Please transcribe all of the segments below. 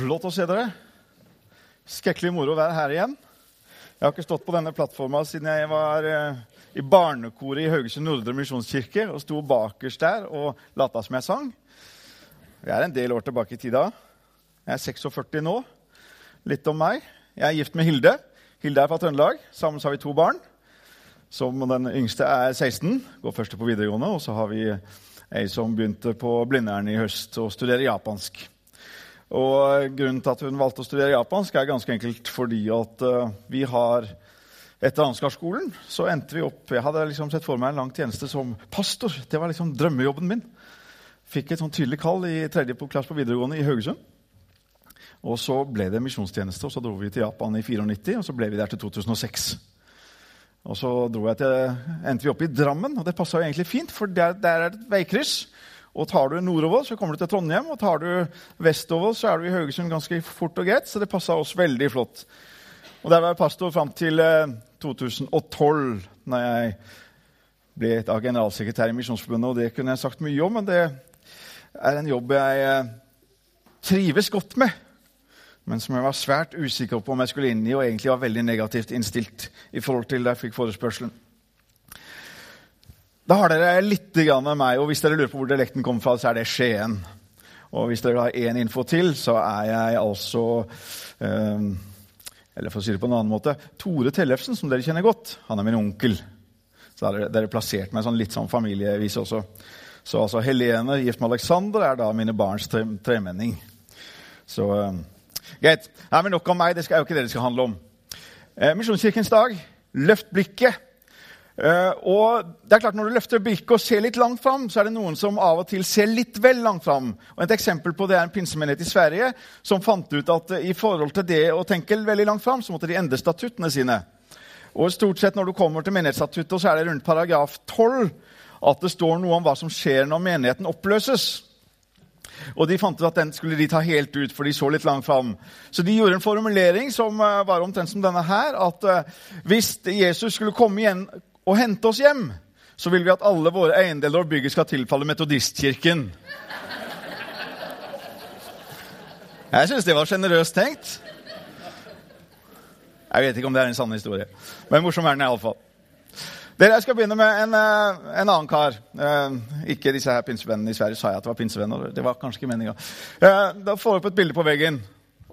Flott å se dere. Skrekkelig moro å være her igjen. Jeg har ikke stått på denne plattforma siden jeg var eh, i barnekoret i Haugesund Nordre misjonskirke og sto bakerst der og lata som jeg sang. Jeg er en del år tilbake i tida. Jeg er 46 nå. Litt om meg. Jeg er gift med Hilde. Hilde er fra Trøndelag. Sammen har vi to barn. Som den yngste er 16, går første på videregående. Og så har vi ei som begynte på Blindern i høst og studerer japansk. Og Grunnen til at hun valgte å studere japansk, er ganske enkelt fordi at uh, vi har Etter Ansgarskolen så endte vi opp Jeg hadde liksom sett for meg en lang tjeneste som pastor. Det var liksom drømmejobben min. Fikk et sånn tydelig kall i tredje klasse på videregående i Haugesund. Og så ble det misjonstjeneste, og så dro vi til Japan i 94, og så ble vi der til 2006. Og så til, endte vi opp i Drammen, og det passa egentlig fint, for der, der er det et veikryss. Og tar du nordover, så kommer du til Trondheim, og tar du vestover, så er du i Haugesund ganske fort og greit. Så det passa oss veldig flott. Og Der var jeg pastor fram til eh, 2012, når jeg ble da generalsekretær i Misjonsforbundet. Og det kunne jeg sagt mye om, men det er en jobb jeg eh, trives godt med. Men som jeg var svært usikker på om jeg skulle inn i, og egentlig var veldig negativt innstilt i forhold til da jeg fikk forespørselen. Da har dere litt med meg, og hvis dere lurer på hvor dialekten kommer fra, så er det Skien. Og hvis dere har én info til, så er jeg altså eh, Eller for å si det på en annen måte Tore Tellefsen, som dere kjenner godt, han er min onkel. Så dere, dere plassert meg sånn litt sånn familievis også. Så altså Helene, gift med Alexander, er da mine barns tre, tremenning. Så eh, greit. Nei, men nok om meg. Det skal, er jo ikke det det skal handle om. Eh, Misjonskirkens dag. Løft blikket. Uh, og det er klart Når du løfter blikket og ser litt langt fram, så er det noen som av og til ser litt vel langt fram. Og Et eksempel på det er en pinsemenighet i Sverige som fant ut at uh, i forhold til det å tenke veldig langt fram, så måtte de endre statuttene sine. Og stort sett Når du kommer til menighetsstatuttet, så er det rundt paragraf 12 at det står noe om hva som skjer når menigheten oppløses. Og De fant ut at den skulle de ta helt ut, for de så litt langt fram. Så de gjorde en formulering som uh, var omtrent som denne her, at hvis Jesus skulle komme igjen og hente oss hjem, så vil vi at alle våre eiendeler og bygget skal tilfalle Metodistkirken. Jeg syns det var sjenerøst tenkt. Jeg vet ikke om det er en sann historie, men morsom er den iallfall. Dere, Jeg skal begynne med en, eh, en annen kar. Eh, ikke disse her pinsevennene i Sverige. sa jeg at Det var pinsevenner. Det var kanskje ikke meninga. Eh, da får vi opp et bilde på veggen.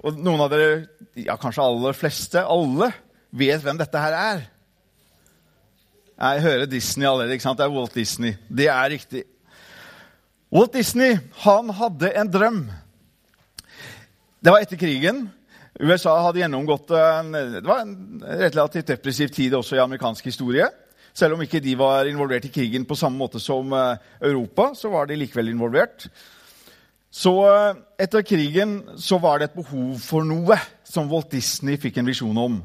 Og noen av dere, ja kanskje aller fleste, alle, vet hvem dette her er. Jeg hører Disney allerede. ikke sant? Det er Walt Disney. Det er riktig. Walt Disney han hadde en drøm. Det var etter krigen. USA hadde gjennomgått en, det var en relativt depressiv tid også i amerikansk historie. Selv om ikke de var involvert i krigen på samme måte som eh, Europa, så var de likevel involvert. Så eh, etter krigen så var det et behov for noe som Walt Disney fikk en visjon om.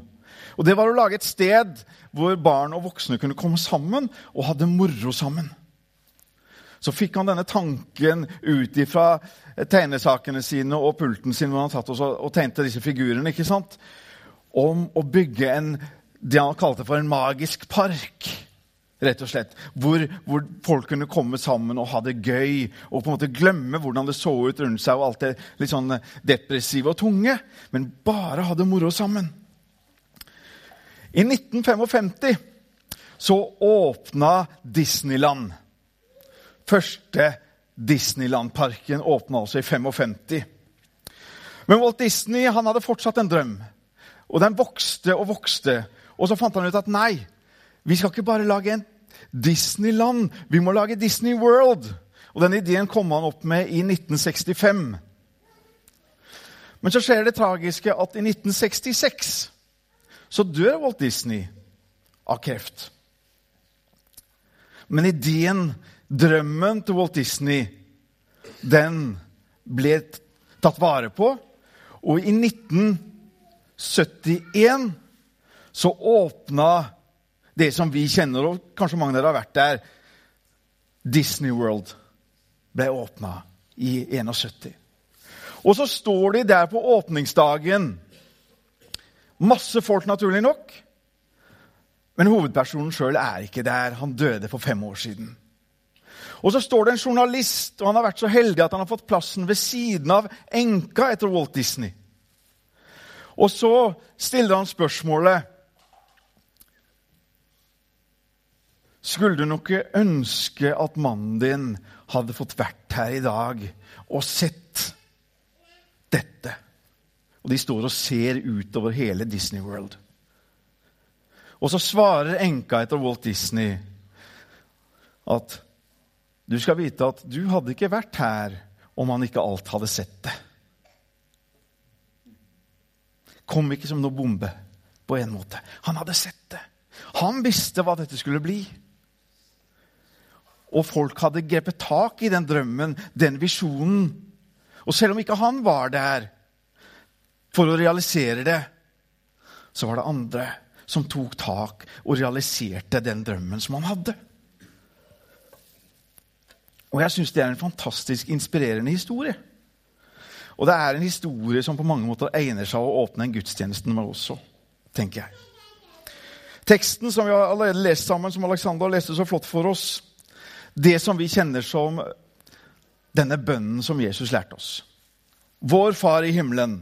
Og Det var å lage et sted hvor barn og voksne kunne komme sammen og hadde moro sammen. Så fikk han denne tanken ut ifra tegnesakene sine og pulten sin hvor han satt og tegnte disse figurene, ikke sant? om å bygge en, det han kalte for en magisk park. rett og slett. Hvor, hvor, folk kunne komme sammen og ha det gøy og på en måte glemme hvordan det så ut rundt seg og alt det litt sånn depressive og tunge, men bare ha det moro sammen. I 1955 så åpna Disneyland. Første Disneyland-parken åpna altså i 55. Men Walt Disney han hadde fortsatt en drøm. Og den vokste og vokste. Og så fant han ut at nei, vi skal ikke bare lage en Disneyland, vi må lage Disney World. Og Den ideen kom han opp med i 1965. Men så skjer det tragiske at i 1966 så dør Walt Disney av kreft. Men ideen, drømmen til Walt Disney, den ble tatt vare på. Og i 1971 så åpna det som vi kjenner, og kanskje mange av dere har vært der Disney World ble åpna i 71. Og så står de der på åpningsdagen Masse folk, naturlig nok. Men hovedpersonen sjøl er ikke der. Han døde for fem år siden. Og så står det en journalist, og han har vært så heldig at han har fått plassen ved siden av enka etter Walt Disney. Og så stiller han spørsmålet Skulle du nok ønske at mannen din hadde fått vært her i dag og sett dette? Og de står og ser utover hele Disney World. Og så svarer enka etter Walt Disney at du skal vite at du hadde ikke vært her om han ikke alt hadde sett det. Kom ikke som noe bombe på en måte. Han hadde sett det. Han visste hva dette skulle bli. Og folk hadde grepet tak i den drømmen, den visjonen. Og selv om ikke han var der for å realisere det, så var det andre som tok tak og realiserte den drømmen som han hadde. Og jeg syns det er en fantastisk inspirerende historie. Og det er en historie som på mange måter egner seg å åpne en gudstjeneste med også, tenker jeg. Teksten som vi har allerede lest sammen, som Alexander leste så flott for oss, det som vi kjenner som denne bønnen som Jesus lærte oss. Vår Far i himmelen.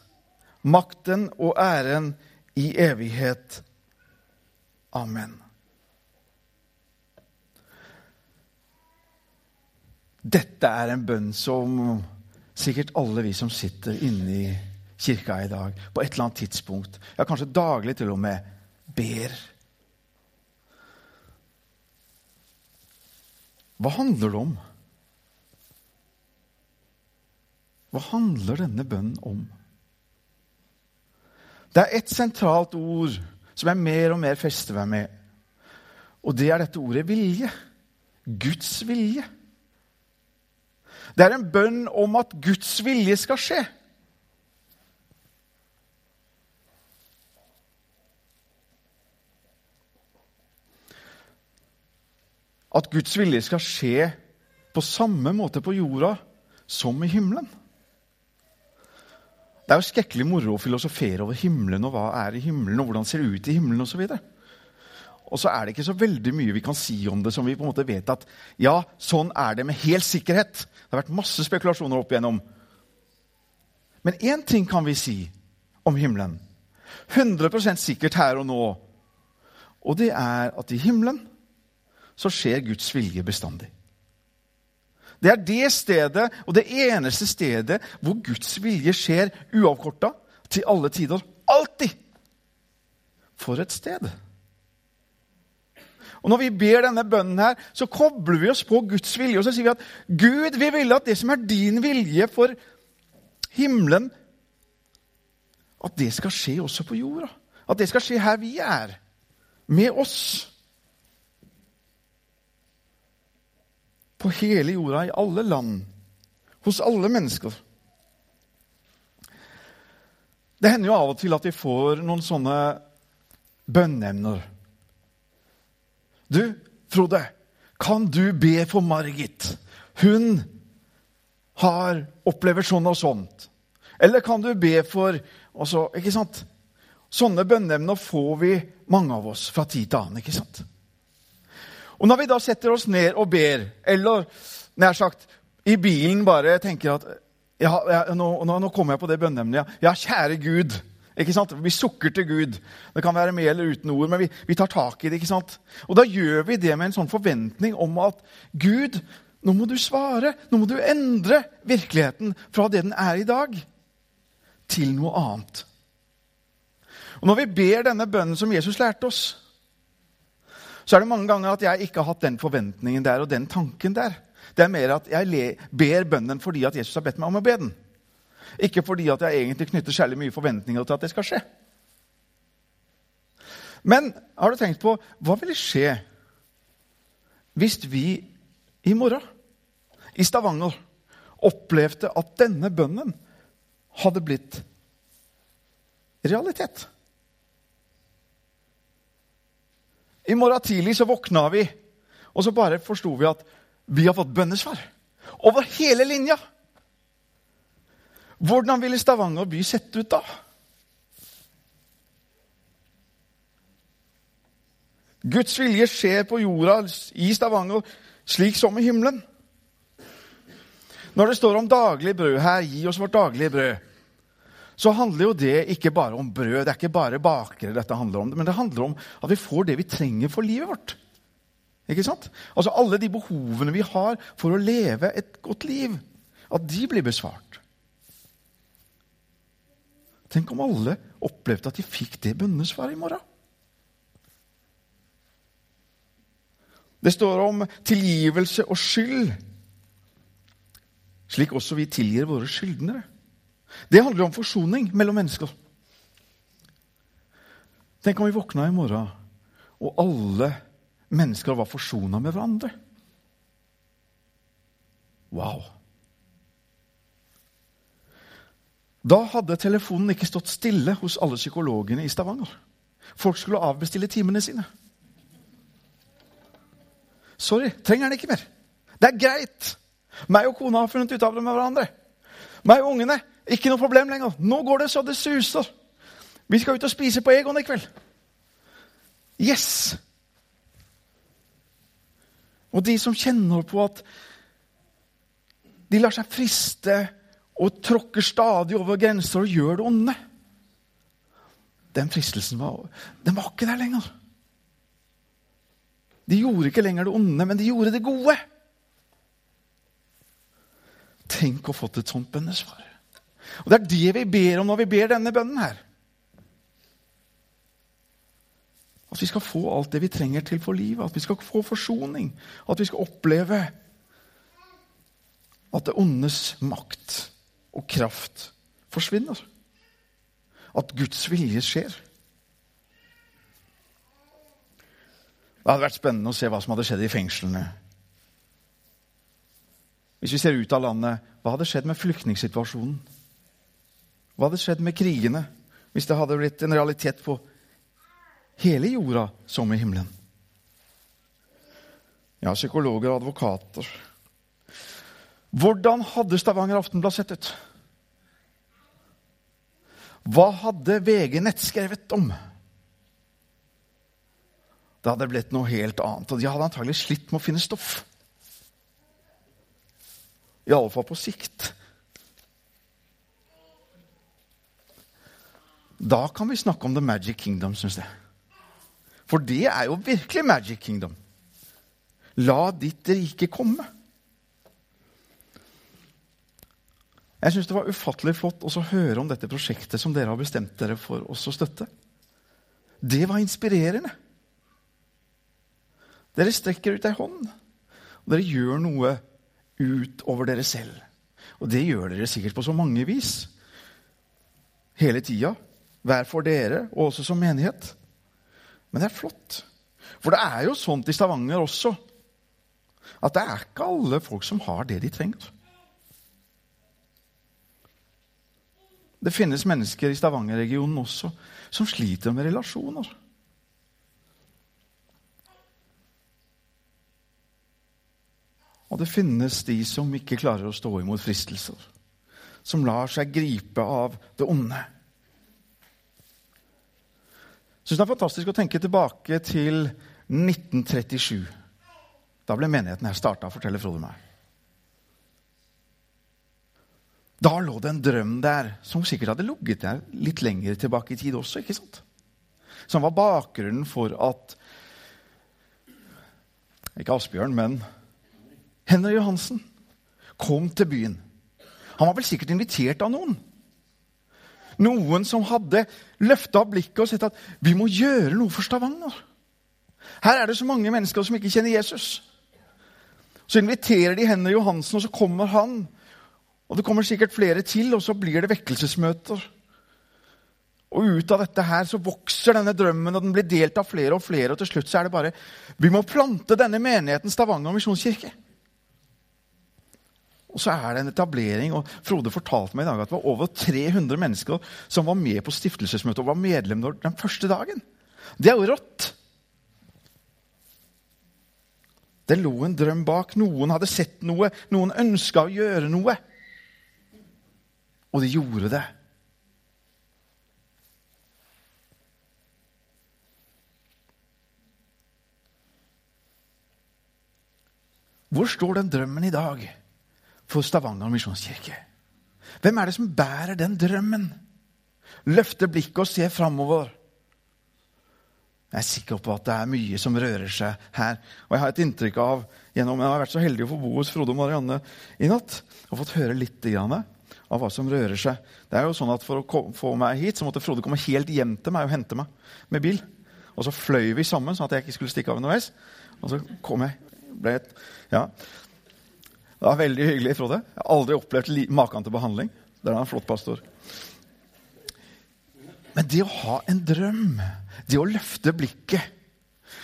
makten og æren i evighet. Amen. Dette er en bønn som sikkert alle vi som sitter inne i kirka i dag, på et eller annet tidspunkt, ja, kanskje daglig til og med, ber. Hva handler det om? Hva handler denne bønnen om? Det er ett sentralt ord som jeg mer og mer fester meg med. Og det er dette ordet vilje. Guds vilje. Det er en bønn om at Guds vilje skal skje. At Guds vilje skal skje på samme måte på jorda som i himmelen. Det er jo skrekkelig moro å filosofere over himmelen og hva er i himmelen, og hvordan ser det ut i himmelen osv. Og så er det ikke så veldig mye vi kan si om det som vi på en måte vet at ja, sånn er det med hel sikkerhet. Det har vært masse spekulasjoner opp igjennom. Men én ting kan vi si om himmelen. 100% sikkert her og nå. Og det er at i himmelen så skjer Guds vilje bestandig. Det er det stedet og det eneste stedet hvor Guds vilje skjer uavkorta til alle tider. Alltid! For et sted! Og Når vi ber denne bønnen, her, så kobler vi oss på Guds vilje. Og så sier vi at Gud, vi vil at det som er din vilje for himmelen, at det skal skje også på jorda. At det skal skje her vi er. Med oss. På hele jorda, i alle land. Hos alle mennesker. Det hender jo av og til at vi får noen sånne bønneemner du, Frode, kan du be for Margit? Hun har opplever sånn og sånt. Eller kan du be for også, ikke sant? Sånne bønneemner får vi, mange av oss, fra tid til annen. ikke sant? Og Når vi da setter oss ned og ber, eller nær sagt i bilen bare tenker at ja, ja, nå, nå, kommer jeg på det bønneemnet. Ja. ja, kjære Gud. Ikke sant? Vi sukker til Gud. Det kan være med eller uten ord, men vi, vi, tar tak i det. ikke sant? Og da gjør vi det med en sånn forventning om at Gud, nå må du svare. Nå må du endre virkeligheten fra det den er i dag, til noe annet. Og Når vi ber denne bønnen som Jesus lærte oss, så er det mange ganger at jeg ikke har hatt den forventningen der og den tanken der. Det er mer at jeg ber bønnen fordi at Jesus har bedt meg om å be den. Ikke fordi at jeg egentlig knytter særlig mye forventninger til at det skal skje. Men har du tenkt på hva ville skje hvis vi i morgen i Stavanger opplevde at denne bønnen hadde blitt realitet. I morgen tidlig så våkna vi, og så bare forsto vi at vi har fått bønnesvar. Over hele linja. Hvordan ville Stavanger by sett ut da? Guds vilje skjer på jorda i Stavanger slik som i himmelen. Når det står om daglig brød her, gi oss vårt daglige brød, så handler jo det ikke bare om brød. Det er ikke bare bakere dette handler om, men det handler om at vi får det vi trenger for livet vårt. Ikke sant? Altså Alle de behovene vi har for å leve et godt liv, at de blir besvart. Tenk om alle opplevde at de fikk det bønnesvaret i morgen. Det står om tilgivelse og skyld, slik også vi tilgir våre skyldnere. Det handler om forsoning mellom mennesker. Tenk om vi våkna i morgen, og alle mennesker var forsona med hverandre. Wow! Da hadde telefonen ikke stått stille hos alle psykologene i Stavanger. Folk skulle avbestille timene sine. Sorry, trenger den ikke mer. Det er greit. Meg og kona har funnet ut av det med hverandre. Meg og ungene. Ikke noe problem lenger. Nå går det så det suser. Vi skal ut og spise på Egon i kveld. Yes! Og de som kjenner på at de lar seg friste og tråkker stadig over grenser og gjør det onde Den fristelsen var, den var ikke der lenger. De gjorde ikke lenger det onde, men de gjorde det gode. Tenk å fått et sånt bønnesvar. Og Det er det vi ber om når vi ber denne bønnen her. At vi skal få alt det vi trenger til for livet. At vi skal få forsoning. At vi skal oppleve at det ondes makt og kraft forsvinner. At Guds vilje skjer. Det hadde vært spennende å se hva som hadde skjedd i fengslene. Hvis vi ser ut av landet, hva hadde skjedd med flyktningsituasjonen? Hva hadde skjedd med krigene hvis det hadde blitt en realitet på hele jorda som i himmelen? Ja, psykologer og advokater. Hvordan hadde Stavanger Aftenblad sett ut? Hva hadde VG Nett skrevet om? Det hadde blitt noe helt annet. Og de hadde antagelig slitt med å finne stoff. Iallfall på sikt. Da kan vi snakke om The Magic Kingdom, syns jeg. For det er jo virkelig Magic Kingdom. La ditt rike komme. Jeg syns det var ufattelig flott å høre om dette prosjektet som dere har bestemt dere for oss å støtte. Det var inspirerende. Dere strekker ut ei hånd, og dere gjør noe utover dere selv. Og det gjør dere sikkert på så mange vis. Hele tida. Hver for dere, og også som menighet. Men det er flott. For det er jo sånt i Stavanger også at det er ikke alle folk som har det de trenger. Det finnes mennesker i Stavanger-regionen også som sliter med relasjoner. Og det finnes de som ikke klarer å stå imot fristelser. Som lar seg gripe av det onde. Syns det er fantastisk å tenke tilbake til 1937. Da ble menigheten her starta, forteller Frode meg. Da lå det en drøm der som sikkert hadde ligget der litt lenger tilbake i tid også. ikke sant? Som var bakgrunnen for at Ikke Asbjørn, men Henry Johansen kom til byen. Han var vel sikkert invitert av noen. Noen som hadde løfta blikket og sett at vi må gjøre noe for Stavanger. Her er det så mange mennesker som ikke kjenner Jesus. Så inviterer de Henry Johansen, og så kommer han. Og det kommer sikkert flere til, og så blir det vekkelsesmøter. Og ut av dette her så vokser denne drømmen, og den blir delt av flere og flere. Og til slutt så er det bare Vi må plante denne menigheten Stavanger misjonskirke. Og så er det en etablering, og Frode fortalte meg i dag at det var over 300 mennesker som var med på stiftelsesmøtet og var medlem den første dagen. Det er jo rått! Det lå en drøm bak. Noen hadde sett noe. Noen ønska å gjøre noe. Og de gjorde det. Hvor står den drømmen i dag for Stavanger misjonskirke? Hvem er det som bærer den drømmen? Løfter blikket og ser framover. Jeg er sikker på at det er mye som rører seg her. Og jeg har et inntrykk av, gjennom, jeg har vært så heldig å få bo hos Frode og Marianne i natt og fått høre litt av hva som rører seg. Det er jo sånn at For å få meg hit så måtte Frode komme helt hjem til meg og hente meg med bil. Og så fløy vi sammen, sånn at jeg ikke skulle stikke av underveis. Og så kom jeg ble et, ja. Det var veldig hyggelig, Frode. Jeg har aldri opplevd maken til behandling. Det er en flott pastor. Men det å ha en drøm, det å løfte blikket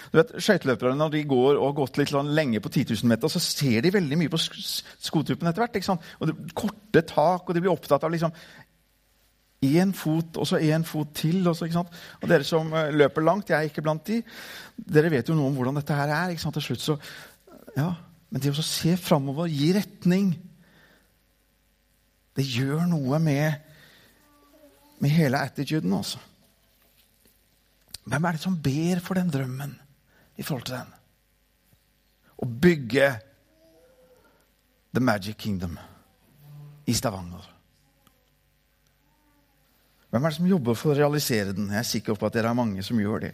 du vet, Skøyteløperne når de går og har gått litt lenge på 10 000 meter, så ser de veldig mye på skotuppen etter hvert. ikke sant? Og det, Korte tak, og de blir opptatt av liksom én fot og så én fot til. Og, så, og dere som eh, løper langt, jeg er ikke blant de, dere vet jo noe om hvordan dette her er. ikke sant? Til slutt så, ja, Men det å se framover, gi retning, det gjør noe med med hele attituden, altså. Hvem er det som ber for den drømmen i forhold til den? Å bygge The Magic Kingdom i Stavanger. Hvem er det som jobber for å realisere den? Jeg er sikker på at dere er mange som gjør det.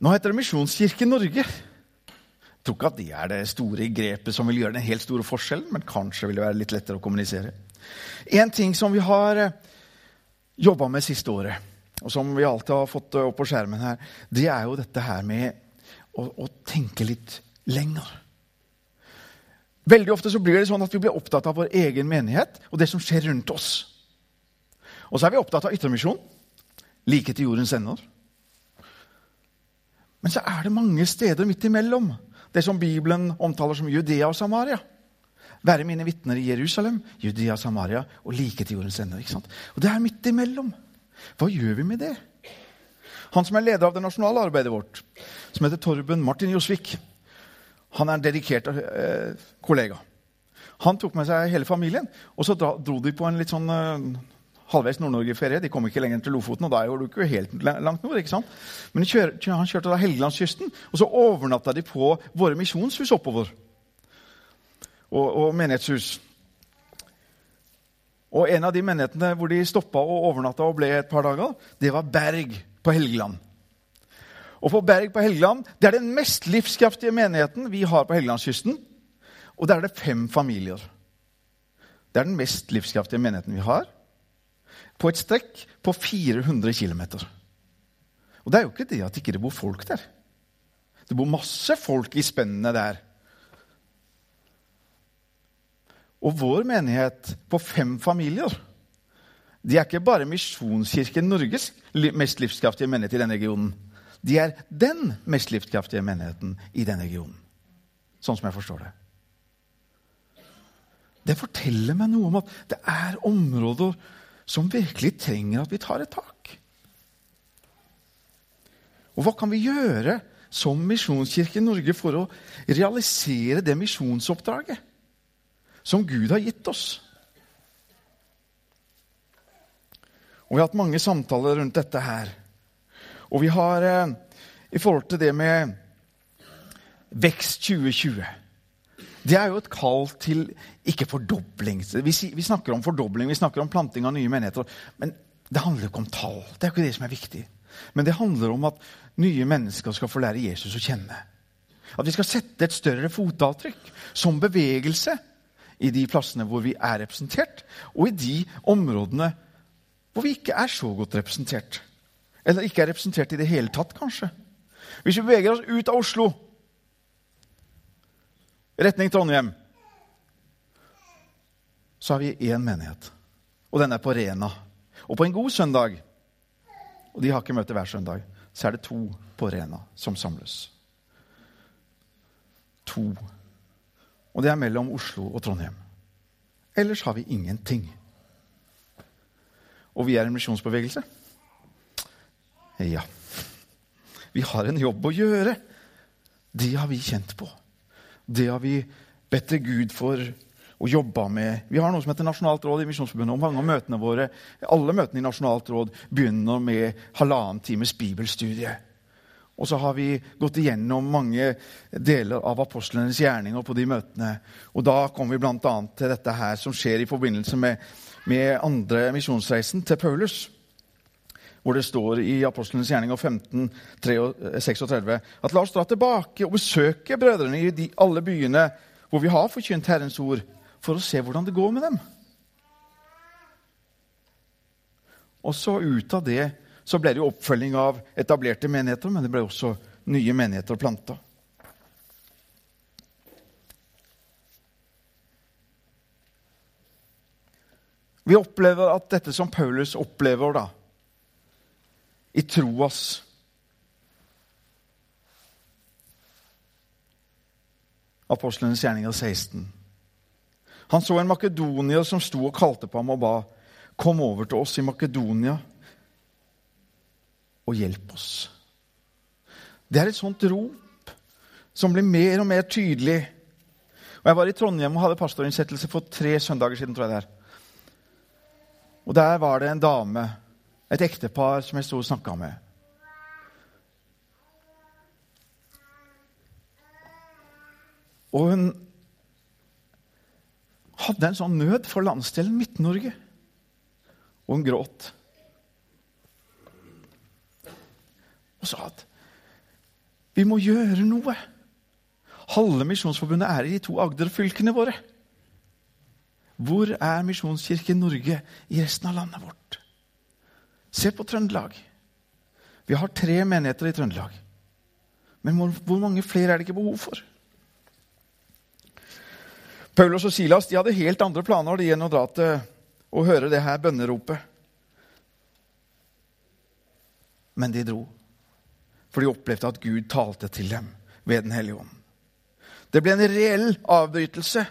Nå heter det Misjonskirken Norge. Jeg tror ikke at det er det store grepet som vil gjøre den helt store forskjellen, men kanskje vil det være litt lettere å kommunisere. En ting som vi har eh, jobba med siste året, og som vi alltid har fått eh, opp på skjermen her, det er jo dette her med å, å tenke litt lenger. Veldig ofte så blir det sånn at vi blir opptatt av vår egen menighet og det som skjer rundt oss. Og så er vi opptatt av yttermisjon. Like til jordens ender. Men så er det mange steder midt imellom det som Bibelen omtaler som Judea og Samaria. Være mine vitner i Jerusalem, Judea og Samaria og like til jordens ende. ikke sant? Og det er midt imellom. Hva gjør vi med det? Han som er leder av det nasjonale arbeidet vårt, som heter Torben Martin Josvik, han er en dedikert eh, kollega. Han tok med seg hele familien, og så dro de på en litt sånn eh, halvveis Nord-Norge-ferie. De kom ikke lenger til Lofoten, og da er du ikke helt langt nord. ikke sant? Men kjør, han kjørte da Helgelandskysten, og så overnatta de på våre misjonshus oppover. Og, og, menighetshus. Og en av de menighetene hvor de stoppa og overnatta og ble et par dager, det var Berg på Helgeland. Og på Berg på Helgeland det er den mest livskraftige menigheten vi har på Helgelandskysten. Og der er det fem familier. Det er den mest livskraftige menigheten vi har på et strekk på 400 km. Og det er jo ikke det at det ikke bor folk der. Det bor masse folk i spennene der. Og vår menighet på fem familier de er ikke bare Misjonskirken Norges mest livskraftige menighet i denne regionen. De er den mest livskraftige menigheten i denne regionen. Sånn som jeg forstår det. Det forteller meg noe om at det er områder som virkelig trenger at vi tar et tak. Og hva kan vi gjøre som Misjonskirken Norge for å realisere det misjonsoppdraget som Gud har gitt oss? Og Vi har hatt mange samtaler rundt dette her. Og vi har, eh, i forhold til det med Vekst 2020 det er jo et kall til ikke fordobling. Vi, snakker om fordobling, vi snakker om planting av nye menigheter. Men det handler ikke om tall. Det er jo ikke det som er viktig. Men det handler om at nye mennesker skal få lære Jesus å kjenne. At vi skal sette et større fotavtrykk som bevegelse i de plassene hvor vi er representert, og i de områdene hvor vi ikke er så godt representert. Eller ikke er representert i det hele tatt, kanskje. Hvis vi beveger oss ut av Oslo retning Trondheim, så har vi én menighet. Og den er på Rena. Og på en god søndag, og de har ikke møte hver søndag, så er det to på Rena som samles. to. Og det er mellom Oslo og Trondheim. Ellers har vi ingenting. Og vi er en misjonsbevegelse. Ja. Vi har en jobb å gjøre. Det har vi kjent på. Det har vi bedt til Gud for og jobba med. Vi har noe som heter Nasjonalt råd i Misjonsforbundet. og mange av møtene våre, Alle møtene i Nasjonalt råd begynner med halvannen times bibelstudie. Og så har vi gått igjennom mange deler av apostlenes gjerninger på de møtene. Og da kommer vi bl.a. til dette her som skjer i forbindelse med, med andre misjonsreisen til Paulus hvor det står i Apostlenes gjerninger 15, 36 at la oss dra tilbake og besøke brødrene i de, alle byene hvor vi har forkynt Herrens ord, for å se hvordan det går med dem. Og så ut av det så ble det jo oppfølging av etablerte menigheter, men det ble også nye menigheter planta. Vi opplever at dette som Paulus opplever da, i troas Apostlenes gjerninger 16. Han så en makedonier som sto og kalte på ham og ba, 'Kom over til oss i Makedonia og hjelp oss.' Det er et sånt rop som blir mer og mer tydelig. Og Jeg var i Trondheim og hadde pastorinnsettelse for tre søndager siden. tror jeg det er. Og Der var det en dame, et ektepar, som jeg sto og snakka med. Og hun hadde en sånn nød for landsdelen Midt-Norge. Og hun gråt. Og sa at vi må gjøre noe. Halve Misjonsforbundet er i de to Agder-fylkene våre. Hvor er Misjonskirken Norge i resten av landet vårt? Se på Trøndelag. Vi har tre menigheter i Trøndelag. Men hvor mange flere er det ikke behov for? Paulus og Silas de hadde helt andre planer de enn å dra til og høre det her bønneropet. Men de dro, for de opplevde at Gud talte til dem ved Den hellige ånd. Det ble en reell avbrytelse,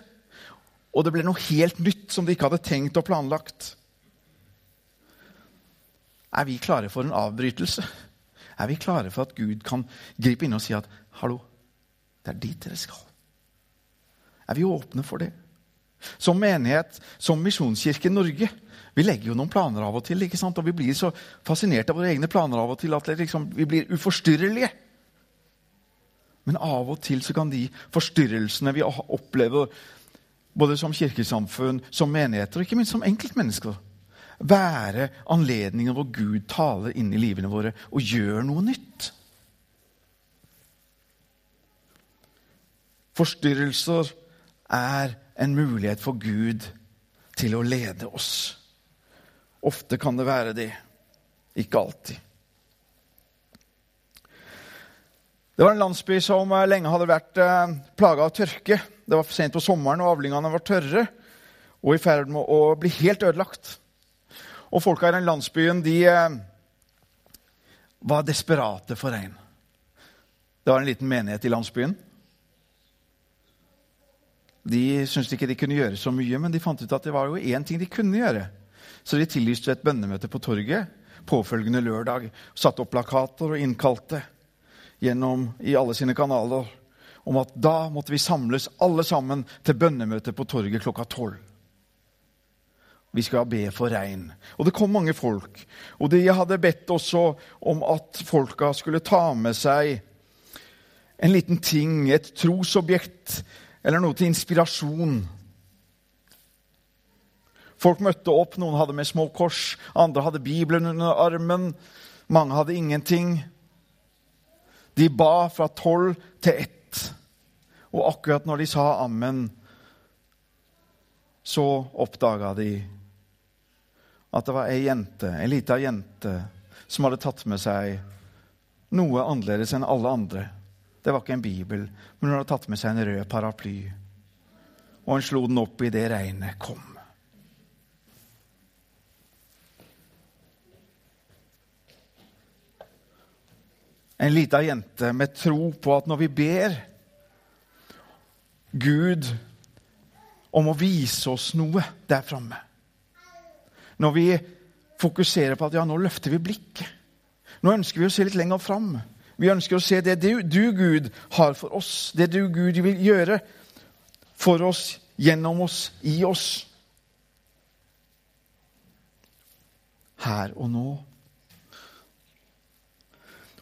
og det ble noe helt nytt som de ikke hadde tenkt og planlagt. Er vi klare for en avbrytelse? Er vi klare for at Gud kan gripe inn og si at 'hallo, det er dit dere skal'? Er vi åpne for det? Som menighet, som Misjonskirke Norge. Vi legger jo noen planer av og til, ikke sant? og vi blir så fascinert av våre egne planer av og til at liksom, vi blir uforstyrrelige. Men av og til så kan de forstyrrelsene vi opplever både som kirkesamfunn, som menigheter og ikke minst som enkeltmennesker, være anledninger hvor Gud taler inn i livene våre og gjør noe nytt. Forstyrrelser er en mulighet for Gud til å lede oss. Ofte kan det være det, ikke alltid. Det var en landsby som eh, lenge hadde vært eh, plaga av tørke. Det var sent på sommeren, og avlingene var tørre og i ferd med å bli helt ødelagt. Og folka i den landsbyen de eh, var desperate for regn. Det var en liten menighet i landsbyen. De syntes ikke de kunne gjøre så mye, men de fant ut at det var jo én ting de kunne gjøre. Så de tillyste et bønnemøte på torget påfølgende lørdag. Satte opp plakater og innkalte gjennom i alle sine kanaler om at da måtte vi samles alle sammen til bønnemøte på torget klokka tolv. Vi skal be for regn. Og det kom mange folk. Og de hadde bedt også om at folka skulle ta med seg en liten ting, et trosobjekt, eller noe til inspirasjon. Folk møtte opp. Noen hadde med små kors, andre hadde Bibelen under armen. Mange hadde ingenting. De ba fra tolv til ett. Og akkurat når de sa ammen, så oppdaga de at det var ei jente, ei lita jente som hadde tatt med seg noe annerledes enn alle andre. Det var ikke en bibel, men hun hadde tatt med seg en rød paraply. Og hun slo den opp i det regnet kom. En lita jente med tro på at når vi ber Gud om å vise oss noe der framme. Når vi fokuserer på at ja, nå løfter vi blikket. Nå ønsker vi å se litt lenger fram. Vi ønsker å se det du, du, Gud, har for oss. Det du, Gud, vil gjøre for oss, gjennom oss, i oss. Her og nå.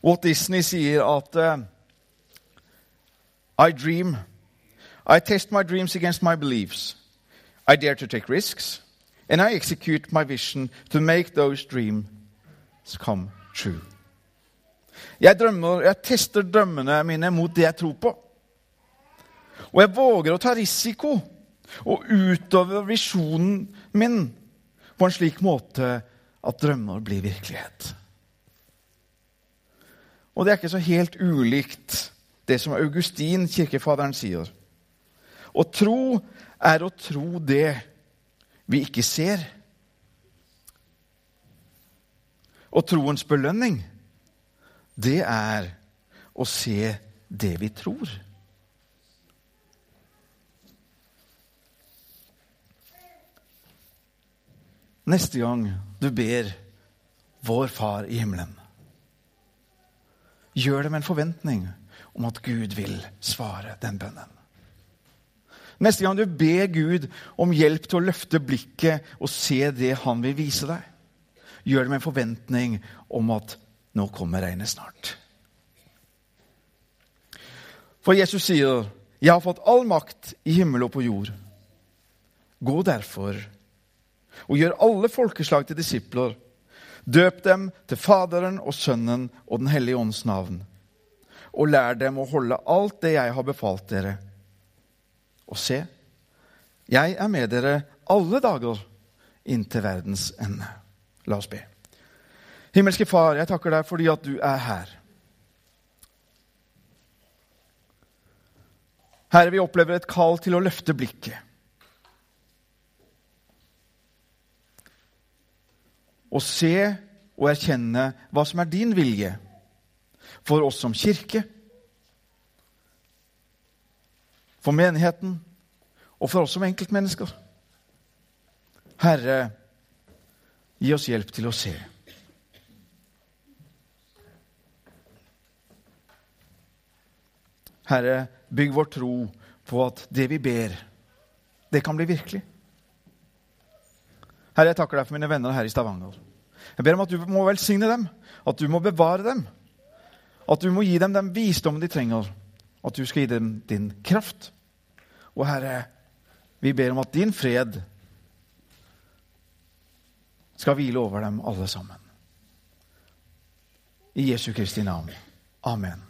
Walt Disney sier at uh, I dream. I test my dreams against my beliefs. I dare to take risks. And I execute my vision to make those dreams come true. Jeg, drømmer, jeg tester drømmene mine mot det jeg tror på. Og jeg våger å ta risiko og utøve visjonen min på en slik måte at drømmer blir virkelighet. Og det er ikke så helt ulikt det som Augustin, kirkefaderen, sier. Å tro er å tro det vi ikke ser. Og troens belønning, det er å se det vi tror. Neste gang du ber vår Far i himmelen, gjør det med en forventning om at Gud vil svare den bønnen. Neste gang du ber Gud om hjelp til å løfte blikket og se det han vil vise deg, gjør det med en forventning om at nå kommer regnet snart. For Jesus sier, 'Jeg har fått all makt i himmel og på jord'. Gå derfor og gjør alle folkeslag til disipler. Døp dem til Faderen og Sønnen og Den hellige ånds navn. Og lær dem å holde alt det jeg har befalt dere. Og se, jeg er med dere alle dager inntil verdens ende. La oss be. Himmelske Far, jeg takker deg fordi at du er her. Herre, vi opplever et kall til å løfte blikket. Og se og erkjenne hva som er din vilje for oss som kirke, for menigheten og for oss som enkeltmennesker. Herre, gi oss hjelp til å se. Herre, bygg vår tro på at det vi ber, det kan bli virkelig. Herre, jeg takker deg for mine venner her i Stavanger. Jeg ber om at du må velsigne dem, at du må bevare dem. At du må gi dem den visdommen de trenger, at du skal gi dem din kraft. Og Herre, vi ber om at din fred skal hvile over dem alle sammen. I Jesu Kristi navn. Amen.